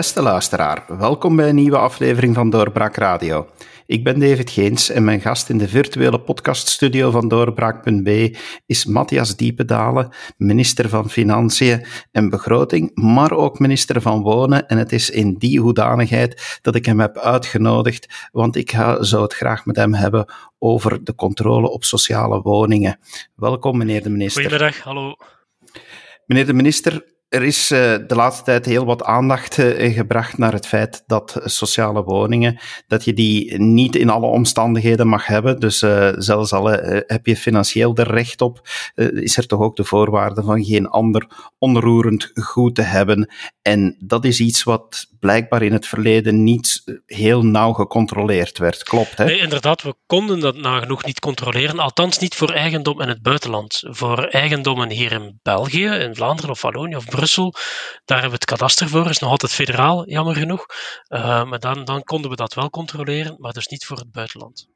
Beste luisteraar, welkom bij een nieuwe aflevering van Doorbraak Radio. Ik ben David Geens en mijn gast in de virtuele podcaststudio van Doorbraak.b is Matthias Diependalen, minister van Financiën en Begroting, maar ook minister van Wonen. En het is in die hoedanigheid dat ik hem heb uitgenodigd, want ik zou het graag met hem hebben over de controle op sociale woningen. Welkom, meneer de minister. Goedemiddag, hallo. Meneer de minister, er is uh, de laatste tijd heel wat aandacht uh, gebracht naar het feit dat sociale woningen, dat je die niet in alle omstandigheden mag hebben. Dus uh, zelfs al heb je financieel er recht op, is er toch ook de voorwaarde van geen ander onroerend goed te hebben. En dat is iets wat blijkbaar in het verleden niet heel nauw gecontroleerd werd. Klopt, hè? Nee, inderdaad, we konden dat nagenoeg niet controleren. Althans niet voor eigendom in het buitenland. Voor eigendommen hier in België, in Vlaanderen of Wallonië of Brussel, daar hebben we het kadaster voor. is nog altijd federaal, jammer genoeg. Uh, maar dan, dan konden we dat wel controleren, maar dus niet voor het buitenland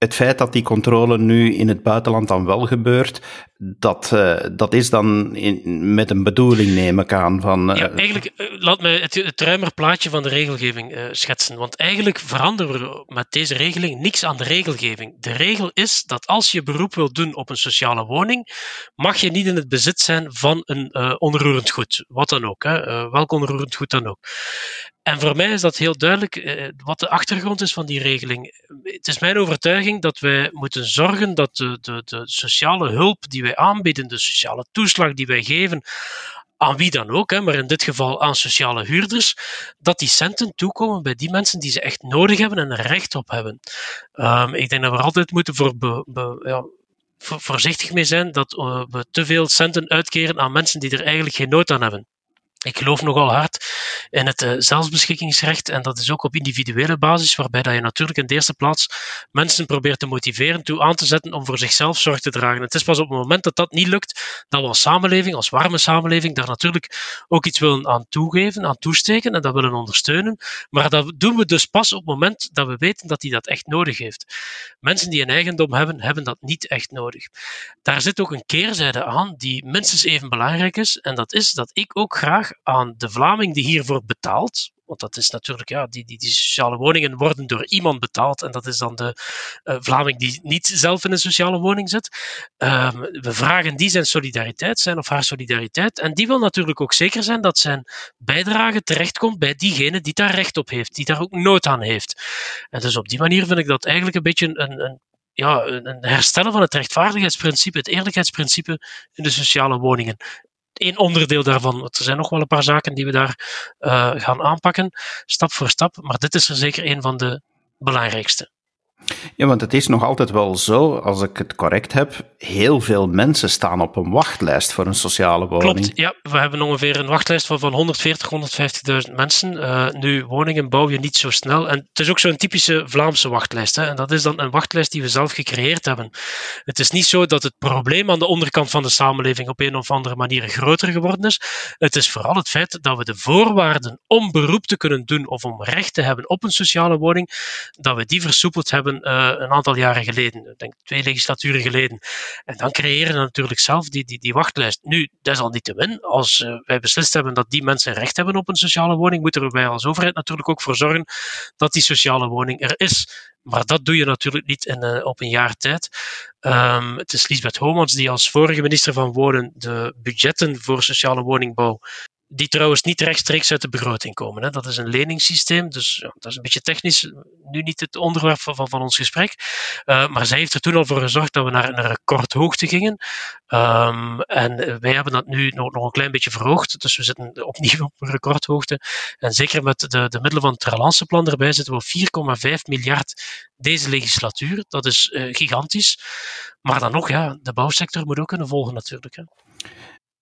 het feit dat die controle nu in het buitenland dan wel gebeurt, dat, uh, dat is dan in, met een bedoeling, neem ik aan. Van, uh, ja, eigenlijk, uh, laat me het, het ruimer plaatje van de regelgeving schetsen. Want eigenlijk veranderen we met deze regeling niks aan de regelgeving. De regel is dat als je beroep wilt doen op een sociale woning, mag je niet in het bezit zijn van een onroerend goed. Wat dan ook, hè, welk onroerend goed dan ook. En voor mij is dat heel duidelijk eh, wat de achtergrond is van die regeling. Het is mijn overtuiging dat wij moeten zorgen dat de, de, de sociale hulp die wij aanbieden, de sociale toeslag die wij geven aan wie dan ook, hè, maar in dit geval aan sociale huurders, dat die centen toekomen bij die mensen die ze echt nodig hebben en er recht op hebben. Um, ik denk dat we altijd moeten voor, ja, voor voorzichtig mee zijn dat uh, we te veel centen uitkeren aan mensen die er eigenlijk geen nood aan hebben. Ik geloof nogal hard in het uh, zelfbeschikkingsrecht en dat is ook op individuele basis, waarbij dat je natuurlijk in de eerste plaats mensen probeert te motiveren toe aan te zetten om voor zichzelf zorg te dragen. Het is pas op het moment dat dat niet lukt, dat we als samenleving, als warme samenleving, daar natuurlijk ook iets willen aan toegeven, aan toesteken en dat willen ondersteunen. Maar dat doen we dus pas op het moment dat we weten dat hij dat echt nodig heeft. Mensen die een eigendom hebben, hebben dat niet echt nodig. Daar zit ook een keerzijde aan die minstens even belangrijk is en dat is dat ik ook graag aan de Vlaming die hiervoor betaalt. Want dat is natuurlijk, ja, die, die, die sociale woningen worden door iemand betaald. En dat is dan de uh, Vlaming die niet zelf in een sociale woning zit. Um, we vragen die zijn solidariteit, zijn of haar solidariteit. En die wil natuurlijk ook zeker zijn dat zijn bijdrage terechtkomt bij diegene die daar recht op heeft, die daar ook nood aan heeft. En dus op die manier vind ik dat eigenlijk een beetje een, een ja, een herstellen van het rechtvaardigheidsprincipe, het eerlijkheidsprincipe in de sociale woningen één onderdeel daarvan. Er zijn nog wel een paar zaken die we daar uh, gaan aanpakken, stap voor stap. Maar dit is er zeker een van de belangrijkste. Ja, want het is nog altijd wel zo, als ik het correct heb, heel veel mensen staan op een wachtlijst voor een sociale woning. Klopt, ja. We hebben ongeveer een wachtlijst van, van 140, 150.000 mensen. Uh, nu, woningen bouw je niet zo snel. En het is ook zo'n typische Vlaamse wachtlijst. Hè. En dat is dan een wachtlijst die we zelf gecreëerd hebben. Het is niet zo dat het probleem aan de onderkant van de samenleving op een of andere manier groter geworden is. Het is vooral het feit dat we de voorwaarden om beroep te kunnen doen of om recht te hebben op een sociale woning, dat we die versoepeld hebben een aantal jaren geleden. Denk twee legislaturen geleden. En dan creëren we natuurlijk zelf die, die, die wachtlijst. Nu, dat is al niet te win. Als uh, wij beslist hebben dat die mensen recht hebben op een sociale woning, moeten wij als overheid natuurlijk ook voor zorgen dat die sociale woning er is. Maar dat doe je natuurlijk niet in, uh, op een jaar tijd. Um, het is Lisbeth Homans die als vorige minister van Wonen de budgetten voor sociale woningbouw die trouwens niet rechtstreeks uit de begroting komen. Hè. Dat is een leningssysteem, dus ja, dat is een beetje technisch, nu niet het onderwerp van, van, ons gesprek. Uh, maar zij heeft er toen al voor gezorgd dat we naar een recordhoogte gingen. Um, en wij hebben dat nu nog, nog een klein beetje verhoogd, dus we zitten opnieuw op een recordhoogte. En zeker met de, de middelen van het relanceplan erbij zitten we op 4,5 miljard deze legislatuur. Dat is gigantisch. Maar dan nog, ja, de bouwsector moet ook kunnen volgen natuurlijk. Hè.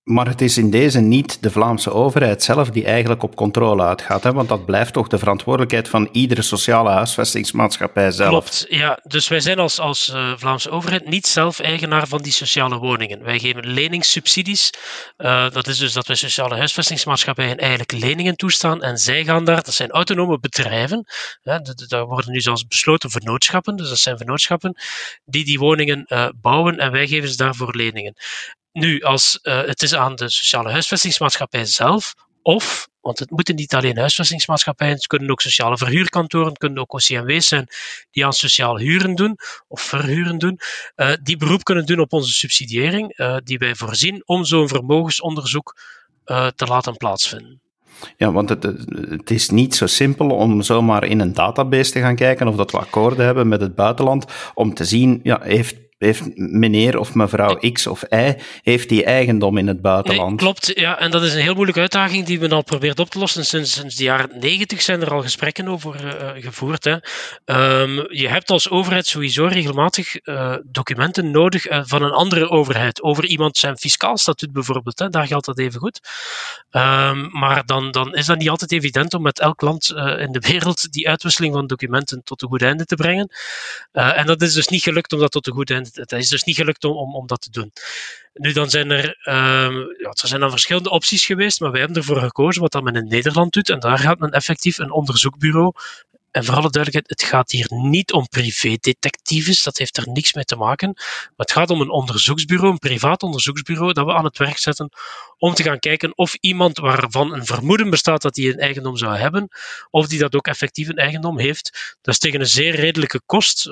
Maar het is in deze niet de Vlaamse overheid zelf die eigenlijk op controle uitgaat, hè? want dat blijft toch de verantwoordelijkheid van iedere sociale huisvestingsmaatschappij zelf. Klopt, ja. Dus wij zijn als, als uh, Vlaamse overheid niet zelf eigenaar van die sociale woningen. Wij geven leningssubsidies. Uh, dat is dus dat wij sociale huisvestingsmaatschappijen eigenlijk leningen toestaan en zij gaan daar, dat zijn autonome bedrijven, hè, daar worden nu zelfs besloten vernootschappen, dus dat zijn vernootschappen, die die woningen uh, bouwen en wij geven ze daarvoor leningen. Nu, als, uh, het is aan de sociale huisvestingsmaatschappij zelf of want het moeten niet alleen huisvestingsmaatschappijen, het kunnen ook sociale verhuurkantoren, het kunnen ook OCMW's zijn die aan sociaal huren doen of verhuren doen, uh, die beroep kunnen doen op onze subsidiëring, uh, die wij voorzien om zo'n vermogensonderzoek te laten plaatsvinden. Ja, want het, het, is niet zo simpel om zomaar in een database te gaan kijken of dat we akkoorden hebben met het buitenland, om te zien, ja, heeft heeft meneer of mevrouw X of Y heeft die eigendom in het buitenland. Nee, klopt, ja, en dat is een heel moeilijke uitdaging die we al proberen op te lossen. Sinds, sinds de jaren negentig zijn er al gesprekken over uh, gevoerd. Hè. Um, je hebt als overheid sowieso regelmatig uh, documenten nodig uh, van een andere overheid, over iemand zijn fiscaal statuut bijvoorbeeld. Hè. Daar geldt dat even goed. Um, maar dan, dan is dat niet altijd evident om met elk land in de wereld die uitwisseling van documenten tot een goed einde te brengen. en dat is dus niet gelukt om dat tot een goed einde het is dus niet gelukt om, om, dat te doen. Nu, dan zijn er, um, ja, er zijn dan verschillende opties geweest, maar wij hebben ervoor gekozen wat dat men in Nederland doet. En daar gaat men effectief een onderzoekbureau en voor alle duidelijkheid, het gaat hier niet om privédetectives, dat heeft er niks mee te maken. Maar het gaat om een onderzoeksbureau, een privaat onderzoeksbureau, dat we aan het werk zetten om te gaan kijken of iemand waarvan een vermoeden bestaat dat hij een eigendom zou hebben, of die dat ook effectief een eigendom heeft. Dat is tegen een zeer redelijke kost.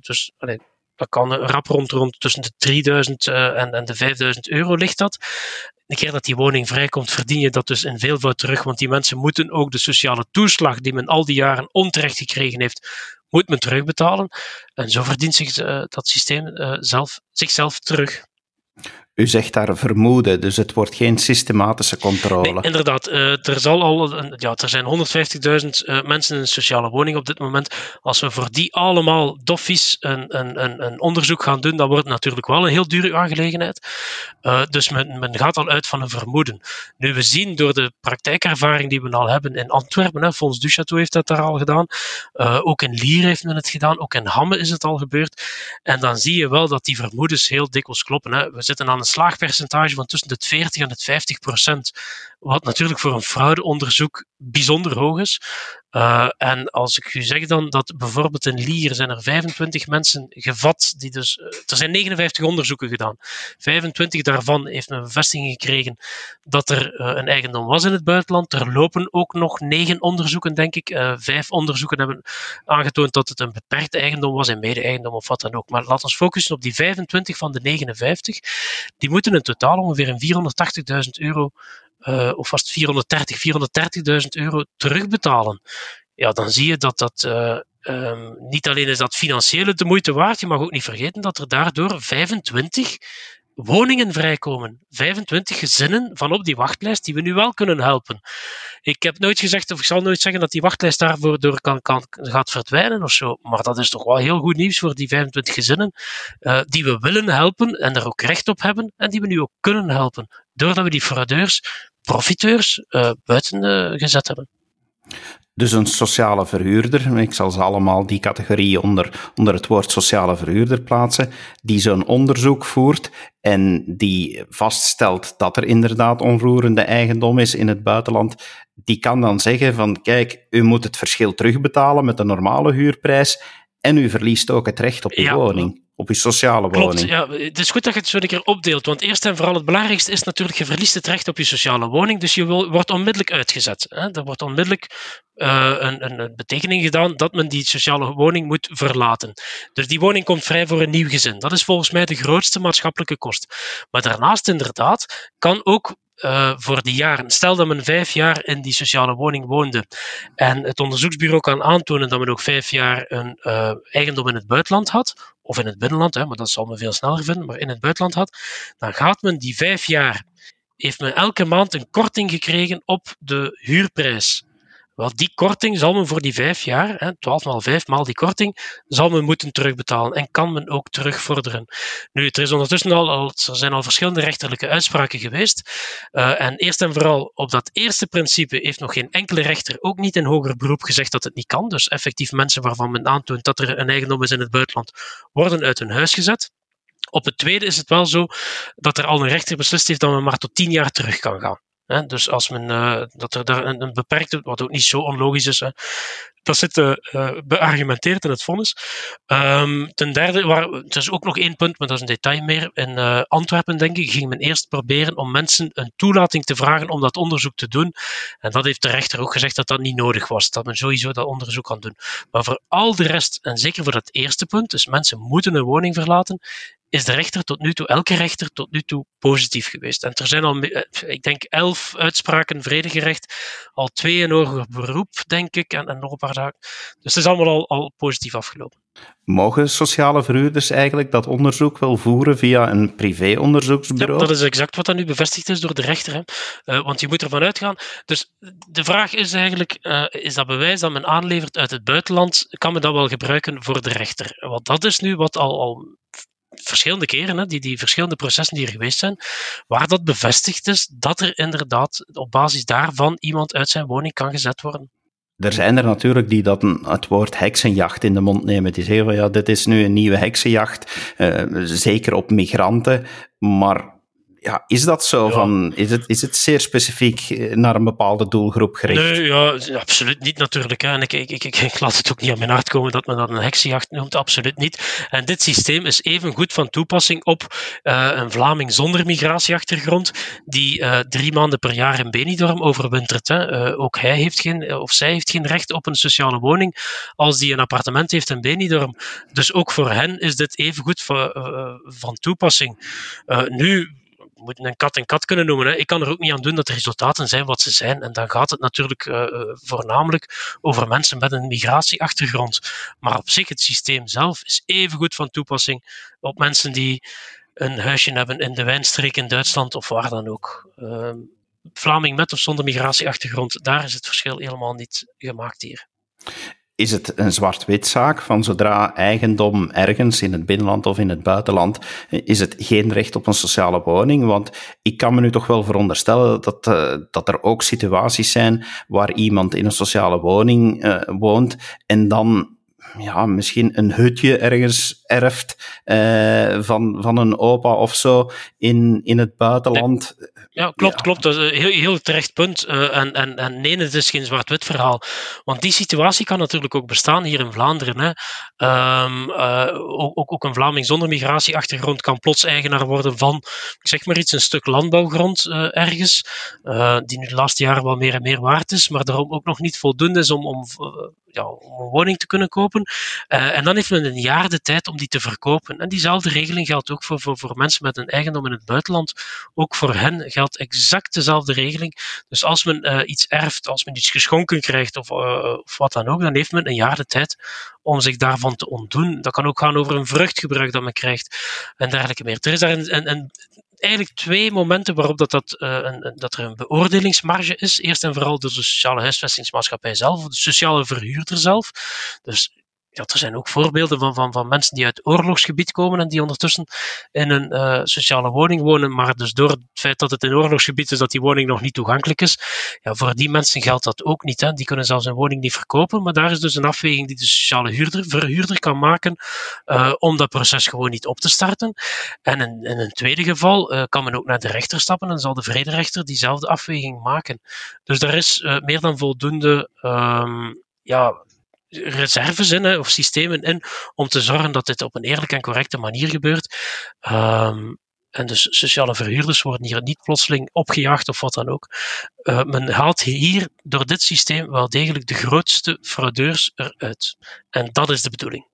Dus, allez, dat kan rap rond, rond tussen de 3000 uh, eh, en, en de 5000 euro ligt dat. Een keer dat die woning vrijkomt, verdien je dat dus in veelvoud terug, want die mensen moeten ook de sociale toeslag die men al die jaren onterecht gekregen heeft, moet men terugbetalen. En zo verdient zich uh, dat systeem uh, zelf, zichzelf terug. U zegt daar vermoeden, dus het wordt geen systematische controle. Nee, inderdaad. Uh, er, zal al ja, er zijn 150.000 uh, mensen in een sociale woning op dit moment. Als we voor die allemaal doffies een, een, een, onderzoek gaan doen, dan wordt het natuurlijk wel een heel dure aangelegenheid. Uh, dus men, men gaat al uit van een vermoeden. Nu, we zien door de praktijkervaring die we al hebben in Antwerpen, hè, Fons Duchateau heeft dat daar al gedaan, ook in Lier heeft men het gedaan, ook in Hamme is het al gebeurd. En dan zie je wel dat die vermoedens heel dikwijls kloppen. Hè. We zitten aan een slaagpercentage van tussen de 40 en de 50 procent. Wat natuurlijk voor een fraudeonderzoek bijzonder hoog is. Uh, en als ik u zeg dan dat bijvoorbeeld in Lier zijn er 25 mensen gevat, die dus, uh, er zijn 59 onderzoeken gedaan. 25 daarvan heeft men bevestiging gekregen dat er uh, een eigendom was in het buitenland. Er lopen ook nog negen onderzoeken, denk ik. vijf onderzoeken hebben aangetoond dat het een beperkte eigendom was, en mede-eigendom of wat dan ook. Maar laten we focussen op die 25 van de 59. Die moeten in totaal ongeveer een 480.000 euro uh, of was het 430, 430.000 euro terugbetalen. Ja, dan zie je dat dat uh, um, niet alleen is dat financiële de moeite waard, je mag ook niet vergeten dat er daardoor 25 woningen vrijkomen. 25 gezinnen van op die wachtlijst die we nu wel kunnen helpen. Ik heb nooit gezegd, of ik zal nooit zeggen dat die wachtlijst daarvoor door kan, kan, gaat verdwijnen of zo. Maar dat is toch wel heel goed nieuws voor die 25 gezinnen uh, die we willen helpen en er ook recht op hebben en die we nu ook kunnen helpen. Doordat we die fraudeurs, profiteurs, uh, buiten gezet hebben. Dus een sociale verhuurder, ik zal ze allemaal die categorie onder, onder het woord sociale verhuurder plaatsen, die zo'n onderzoek voert en die vaststelt dat er inderdaad onroerende eigendom is in het buitenland, die kan dan zeggen van kijk, u moet het verschil terugbetalen met de normale huurprijs en u verliest ook het recht op uw woning op je sociale woning. Klopt, ja. Het is goed dat je het zo een keer opdeelt, want eerst en vooral het belangrijkste is natuurlijk, je verliest het recht op je sociale woning, dus je wordt onmiddellijk uitgezet. Hè. Er wordt onmiddellijk uh, een, een, betekening gedaan dat men die sociale woning moet verlaten. Dus die woning komt vrij voor een nieuw gezin. Dat is volgens mij de grootste maatschappelijke kost. Maar daarnaast inderdaad kan ook uh, voor die jaren. Stel dat men vijf jaar in die sociale woning woonde en het onderzoeksbureau kan aantonen dat men ook vijf jaar een uh, eigendom in het buitenland had, of in het binnenland, hè, maar dat zal men veel sneller vinden, maar in het buitenland had, dan gaat men die vijf jaar, heeft men elke maand een korting gekregen op de huurprijs wel, die korting zal men voor die vijf jaar, hè, 12 maal 5 maal die korting, zal men moeten terugbetalen en kan men ook terugvorderen. Nu, er, is ondertussen al, er zijn al verschillende rechterlijke uitspraken geweest. Uh, en eerst en vooral op dat eerste principe heeft nog geen enkele rechter, ook niet in hoger beroep, gezegd dat het niet kan. Dus effectief mensen waarvan men aantoont dat er een eigendom is in het buitenland, worden uit hun huis gezet. Op het tweede is het wel zo dat er al een rechter beslist heeft dat men maar tot tien jaar terug kan gaan. Hè? Dus als men uh, dat er daar een, beperkte, wat ook niet zo onlogisch is, hè? dat zit uh, beargumenteerd in het vonnis. Um, ten derde, waar, er is ook nog één punt, maar dat is een detail meer. In Antwerpen, denk ik, ging men eerst proberen om mensen een toelating te vragen om dat onderzoek te doen. En dat heeft de rechter ook gezegd dat dat niet nodig was. Dat men sowieso dat onderzoek kan doen. Maar voor al de rest, en zeker voor dat eerste punt, dus mensen moeten een woning verlaten, is de rechter tot nu toe, elke rechter tot nu toe positief geweest. En er zijn al, eh, ik denk, elf uitspraken vredegerecht, al twee in hoger beroep, denk ik, en, en nog een paar zaken. Dus het is allemaal al, al positief afgelopen. Mogen sociale verhuurders eigenlijk dat onderzoek wel voeren via een privéonderzoeksbureau? Ja, dat is exact wat dan nu bevestigd is door de rechter. Hè. Uh, want je moet ervan uitgaan. Dus de vraag is eigenlijk: uh, is dat bewijs dat men aanlevert uit het buitenland, kan men dat wel gebruiken voor de rechter? Want dat is nu wat al, al verschillende keren, hè, die, die verschillende processen die er geweest zijn, waar dat bevestigd is dat er inderdaad op basis daarvan iemand uit zijn woning kan gezet worden. Er zijn er natuurlijk die dat het woord heksenjacht in de mond nemen. Die zeggen van ja, dit is nu een nieuwe heksenjacht, uh, zeker op migranten. Maar ja, is dat zo? Van, is, het, is het zeer specifiek eh, naar een bepaalde doelgroep gericht? Nee, ja, absoluut niet natuurlijk. Hè. En ik, ik, ik, ik, laat het ook niet aan mijn hart komen dat men dat een heksenjacht noemt, absoluut niet. En dit systeem is even goed van toepassing op uh, een Vlaming zonder migratieachtergrond, die uh, drie maanden per jaar in Benidorm overwintert. Hè. Uh, ook hij heeft geen, of zij heeft geen recht op een sociale woning als die een appartement heeft in Benidorm. Dus ook voor hen is dit even goed van, van toepassing. nu moeten een kat een kat kunnen noemen. Hè. Ik kan er ook niet aan doen dat de resultaten zijn wat ze zijn. En dan gaat het natuurlijk uh, voornamelijk over mensen met een migratieachtergrond. Maar op zich, het systeem zelf is even goed van toepassing op mensen die een huisje hebben in de wijnstreek in Duitsland of waar dan ook. Uh, Vlaming met of zonder migratieachtergrond, daar is het verschil helemaal niet gemaakt hier is het een zwart-wit zaak van zodra eigendom ergens in het binnenland of in het buitenland, is het geen recht op een sociale woning? Want ik kan me nu toch wel veronderstellen dat, uh, dat er ook situaties zijn waar iemand in een sociale woning uh, woont en dan ja, misschien een hutje ergens erft uh, van, van een opa of zo in, in het buitenland. Ja, klopt, ja. klopt. Dat is een heel, heel terecht punt. Uh, en, en, en nee, het is geen zwart-wit verhaal. Want die situatie kan natuurlijk ook bestaan hier in Vlaanderen. Hè. Um, uh, ook, ook een Vlaming zonder migratieachtergrond kan plots eigenaar worden van, ik zeg maar iets, een stuk landbouwgrond uh, ergens, die nu de laatste jaren wel meer en meer waard is, maar daarom ook nog niet voldoende is om, om om een woning te kunnen kopen. Uh, en dan heeft men een jaar de tijd om die te verkopen. En diezelfde regeling geldt ook voor, voor, mensen met een eigendom in het buitenland. Ook voor hen geldt exact dezelfde regeling. Dus als men uh, iets erft, als men iets geschonken krijgt of, uh, of wat dan ook, dan heeft men een jaar de tijd om zich daarvan te ontdoen. Dat kan ook gaan over een vruchtgebruik dat men krijgt en dergelijke meer. Er is daar een, een, een eigenlijk twee momenten waarop dat, dat, uh, een, dat er een beoordelingsmarge is. Eerst en vooral door de sociale huisvestingsmaatschappij zelf, de sociale verhuurder zelf. Dus er zijn ook voorbeelden van, van, van mensen die uit oorlogsgebied komen en die ondertussen in een uh, sociale woning wonen, maar dus door het feit dat het een oorlogsgebied is, dat die woning nog niet toegankelijk is, ja, voor die mensen geldt dat ook niet. Hè. Die kunnen zelfs een woning niet verkopen, maar daar is dus een afweging die de sociale huurder, verhuurder kan maken uh, om dat proces gewoon niet op te starten. En in, in een tweede geval uh, kan men ook naar de rechter stappen en zal de vrederechter diezelfde afweging maken. Dus daar is meer dan voldoende um, ja, reserves in, of systemen in, om te zorgen dat dit op een eerlijke en correcte manier gebeurt. Um, en dus sociale verhuurders worden hier niet plotseling opgejaagd of wat dan ook. Uh, men haalt hier door dit systeem wel degelijk de grootste fraudeurs eruit. En dat is de bedoeling.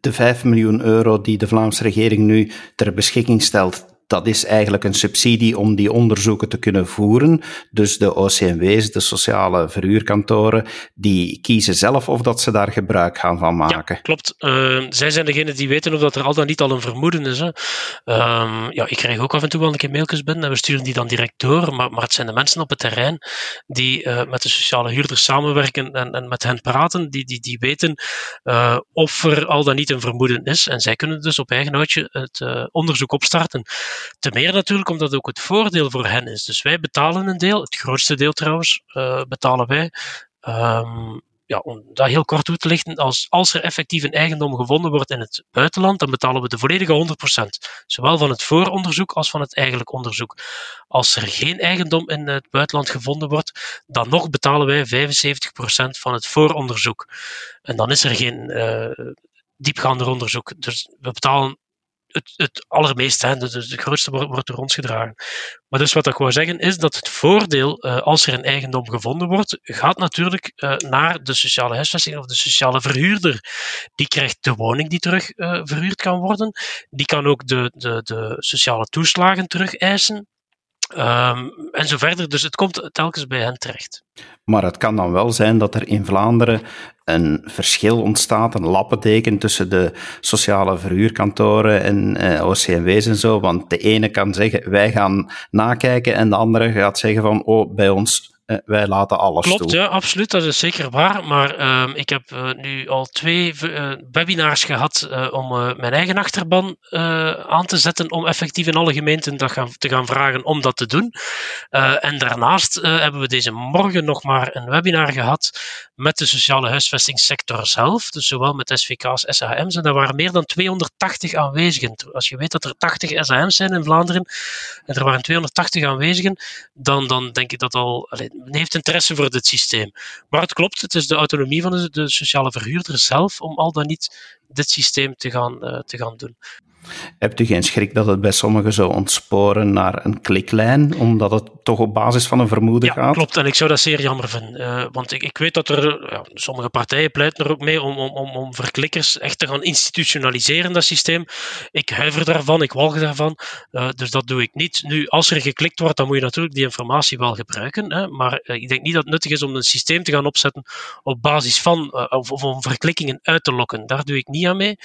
De 5 miljoen euro die de Vlaamse regering nu ter beschikking stelt, dat is eigenlijk een subsidie om die onderzoeken te kunnen voeren. Dus de OCMW's, de sociale verhuurkantoren, die kiezen zelf of dat ze daar gebruik gaan van maken. Ja, klopt. Uh, zij zijn degene die weten of dat er al dan niet al een vermoeden is. Hè. Uh, ja, ik krijg ook af en toe wel een keer mailtjes binnen en we sturen die dan direct door. Maar, maar het zijn de mensen op het terrein die uh, met de sociale huurders samenwerken en, en met hen praten, die, die, die weten uh, of er al dan niet een vermoeden is. En zij kunnen dus op eigen houtje het uh, onderzoek opstarten. Te meer natuurlijk omdat ook het voordeel voor hen is. Dus wij betalen een deel, het grootste deel trouwens, uh, betalen wij. Um, ja, om dat heel kort toe te lichten, als, als er effectief een eigendom gevonden wordt in het buitenland, dan betalen we de volledige 100%. Zowel van het vooronderzoek als van het eigenlijk onderzoek. Als er geen eigendom in het buitenland gevonden wordt, dan nog betalen wij 75% van het vooronderzoek. En dan is er geen uh, diepgaander onderzoek. Dus we betalen het, het allermeest, dus de grootste wordt, wordt door ons gedragen. Maar dus wat ik wou zeggen is dat het voordeel, uh, als er een eigendom gevonden wordt, gaat natuurlijk uh, naar de sociale huisvesting of de sociale verhuurder. Die krijgt de woning die terug uh, verhuurd kan worden. Die kan ook de, de, de sociale toeslagen terug eisen. Um, en zo verder. Dus het komt telkens bij hen terecht. Maar het kan dan wel zijn dat er in Vlaanderen een verschil ontstaat, een lappendeken tussen de sociale verhuurkantoren en eh, OCMW's en zo. Want de ene kan zeggen, wij gaan nakijken en de andere gaat zeggen van, oh, bij ons wij laten alles Klopt, toe. ja, absoluut. Dat is zeker waar. Maar uh, ik heb uh, nu al twee uh, webinars gehad om mijn eigen achterban aan te zetten om effectief in alle gemeenten dat gaan, te gaan vragen om dat te doen. en daarnaast hebben we deze morgen nog maar een webinar gehad met de sociale huisvestingssector zelf. Dus zowel met SVK's, SHM's. En daar waren meer dan 280 aanwezigen. Als je weet dat er 80 SHM's zijn in Vlaanderen en er waren 280 aanwezigen, dan, dan denk ik dat al... Allee, heeft interesse voor dit systeem. Maar het klopt, het is de autonomie van de, de sociale verhuurder zelf om al dan niet dit systeem te gaan, uh, te gaan doen. Hebt u geen schrik dat het bij sommigen zou ontsporen naar een kliklijn, omdat het toch op basis van een vermoeden ja, gaat? klopt. En ik zou dat zeer jammer vinden. Uh, want ik, ik weet dat er, ja, sommige partijen pleiten er ook mee om, om, om, om verklikkers echt te gaan institutionaliseren, dat systeem. Ik huiver daarvan, ik walg daarvan. Uh, dus dat doe ik niet. Nu, als er geklikt wordt, dan moet je natuurlijk die informatie wel gebruiken. Hè, maar uh, ik denk niet dat het nuttig is om een systeem te gaan opzetten op basis van, of, of, om verklikkingen uit te lokken. Daar doe ik niet aan mee.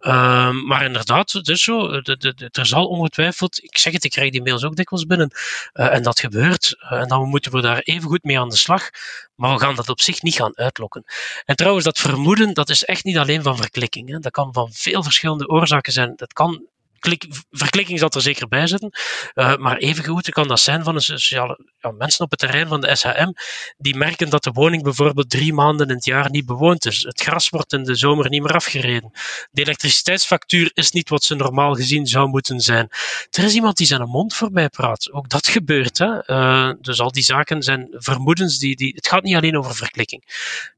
Ehm, maar inderdaad, is zo. De, er zal ongetwijfeld, ik zeg het, ik krijg die mails ook dikwijls binnen. Uh, en dat gebeurt. Uh, en dan moeten we daar even goed mee aan de slag. Maar we gaan dat op zich niet gaan uitlokken. En trouwens, dat vermoeden, dat is echt niet alleen van verklikking. Hè. Dat kan van veel verschillende oorzaken zijn. Dat kan klik, verklikking zal er zeker bij zitten. Uh, maar evengoed kan dat zijn van een sociale, ja, mensen op het terrein van de SHM die merken dat de woning bijvoorbeeld drie maanden in het jaar niet bewoond is. Het gras wordt in de zomer niet meer afgereden. De elektriciteitsfactuur is niet wat ze normaal gezien zou moeten zijn. Er is iemand die zijn mond voorbij praat. Ook dat gebeurt. Hè? Uh, dus al die zaken zijn vermoedens die, die. Het gaat niet alleen over verklikking.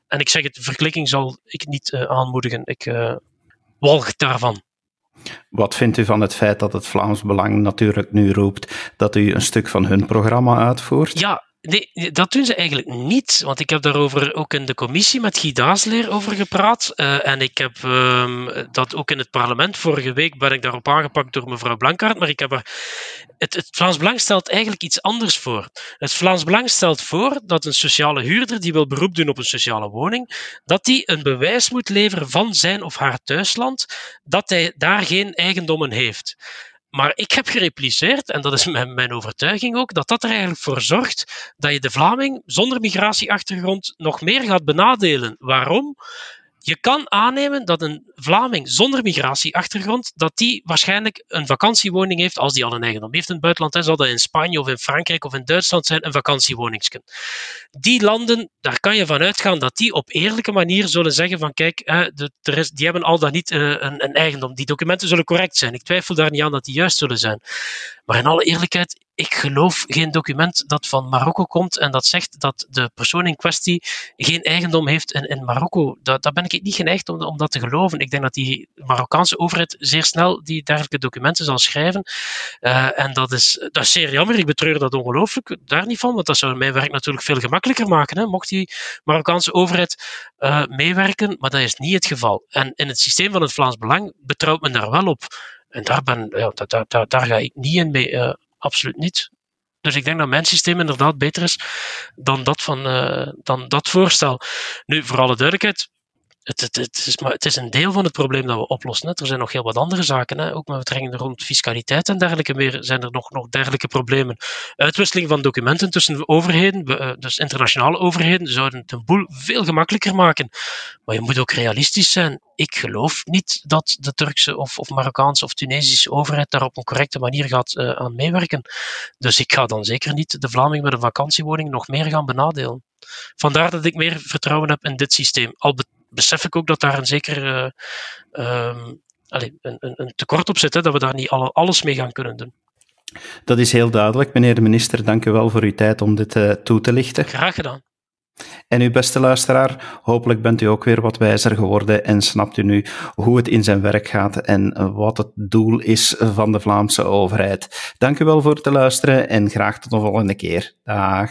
En ik zeg het, verklikking zal ik niet uh, aanmoedigen. Ik walg daarvan. Wat vindt u van het feit dat het Vlaams Belang natuurlijk nu roept dat u een stuk van hun programma uitvoert? Ja, Nee, dat doen ze eigenlijk niet. Want ik heb daarover ook in de commissie met Guy Daasleer over gepraat. Uh, en ik heb um, dat ook in het parlement. Vorige week ben ik daarop aangepakt door mevrouw Blankaart. Maar ik heb. Het, het Vlaams Belang stelt eigenlijk iets anders voor. Het Vlaams Belang stelt voor dat een sociale huurder die wil beroep doen op een sociale woning, dat die een bewijs moet leveren van zijn of haar thuisland dat hij daar geen eigendommen heeft. Maar ik heb gerepliceerd, en dat is mijn, mijn, overtuiging ook, dat dat er eigenlijk voor zorgt dat je de Vlaming zonder migratieachtergrond nog meer gaat benadelen. Waarom? Je kan aannemen dat een Vlaming zonder migratieachtergrond, dat die waarschijnlijk een vakantiewoning heeft, als die al een eigendom heeft in het buitenland, zal dat in Spanje of in Frankrijk of in Duitsland zijn, een vakantiewoningsken. Die landen, daar kan je van uitgaan dat die op eerlijke manier zullen zeggen van kijk, die hebben al dan niet een, een eigendom. Die documenten zullen correct zijn. Ik twijfel daar niet aan dat die juist zullen zijn. Maar in alle eerlijkheid, ik geloof geen document dat van Marokko komt en dat zegt dat de persoon in kwestie geen eigendom heeft in, in Marokko. Dat ben ik niet geneigd om, om dat te geloven. Ik denk dat die Marokkaanse overheid zeer snel die dergelijke documenten zal schrijven. Uh, en dat is, dat is zeer jammer. Ik betreur dat ongelooflijk. Daar niet van, want dat zou mijn werk natuurlijk veel gemakkelijker maken. Hè, mocht die Marokkaanse overheid uh, meewerken, maar dat is niet het geval. En in het systeem van het Vlaams Belang betrouwt men daar wel op. En daar, ben, ja, daar, daar, daar ga ik niet in mee, uh, absoluut niet. Dus ik denk dat mijn systeem inderdaad beter is dan dat, van, uh, dan dat voorstel. Nu, voor alle duidelijkheid, het, het, is maar, het is een deel van het probleem dat we oplossen. Hè. Er zijn nog heel wat andere zaken, hè. ook met betrekking rond fiscaliteit en dergelijke meer zijn er nog, nog dergelijke problemen. Uitwisseling van documenten tussen overheden, dus internationale overheden, zouden het een boel veel gemakkelijker maken. Maar je moet ook realistisch zijn. Ik geloof niet dat de Turkse of, of Marokkaanse of Tunesische overheid daar op een correcte manier gaat uh, aan meewerken. Dus ik ga dan zeker niet de Vlaming met een vakantiewoning nog meer gaan benadelen. vandaar dat ik meer vertrouwen heb in dit systeem. Al besef ik ook dat daar een zeker um, allez, een, een, een, tekort op zit, hè, dat we daar niet alle, alles mee gaan kunnen doen. Dat is heel duidelijk, meneer de minister. Dank u wel voor uw tijd om dit uh, toe te lichten. Graag gedaan. En uw beste luisteraar, hopelijk bent u ook weer wat wijzer geworden en snapt u nu hoe het in zijn werk gaat en wat het doel is van de Vlaamse overheid. Dank u wel voor het luisteren en graag tot de volgende keer. Dag.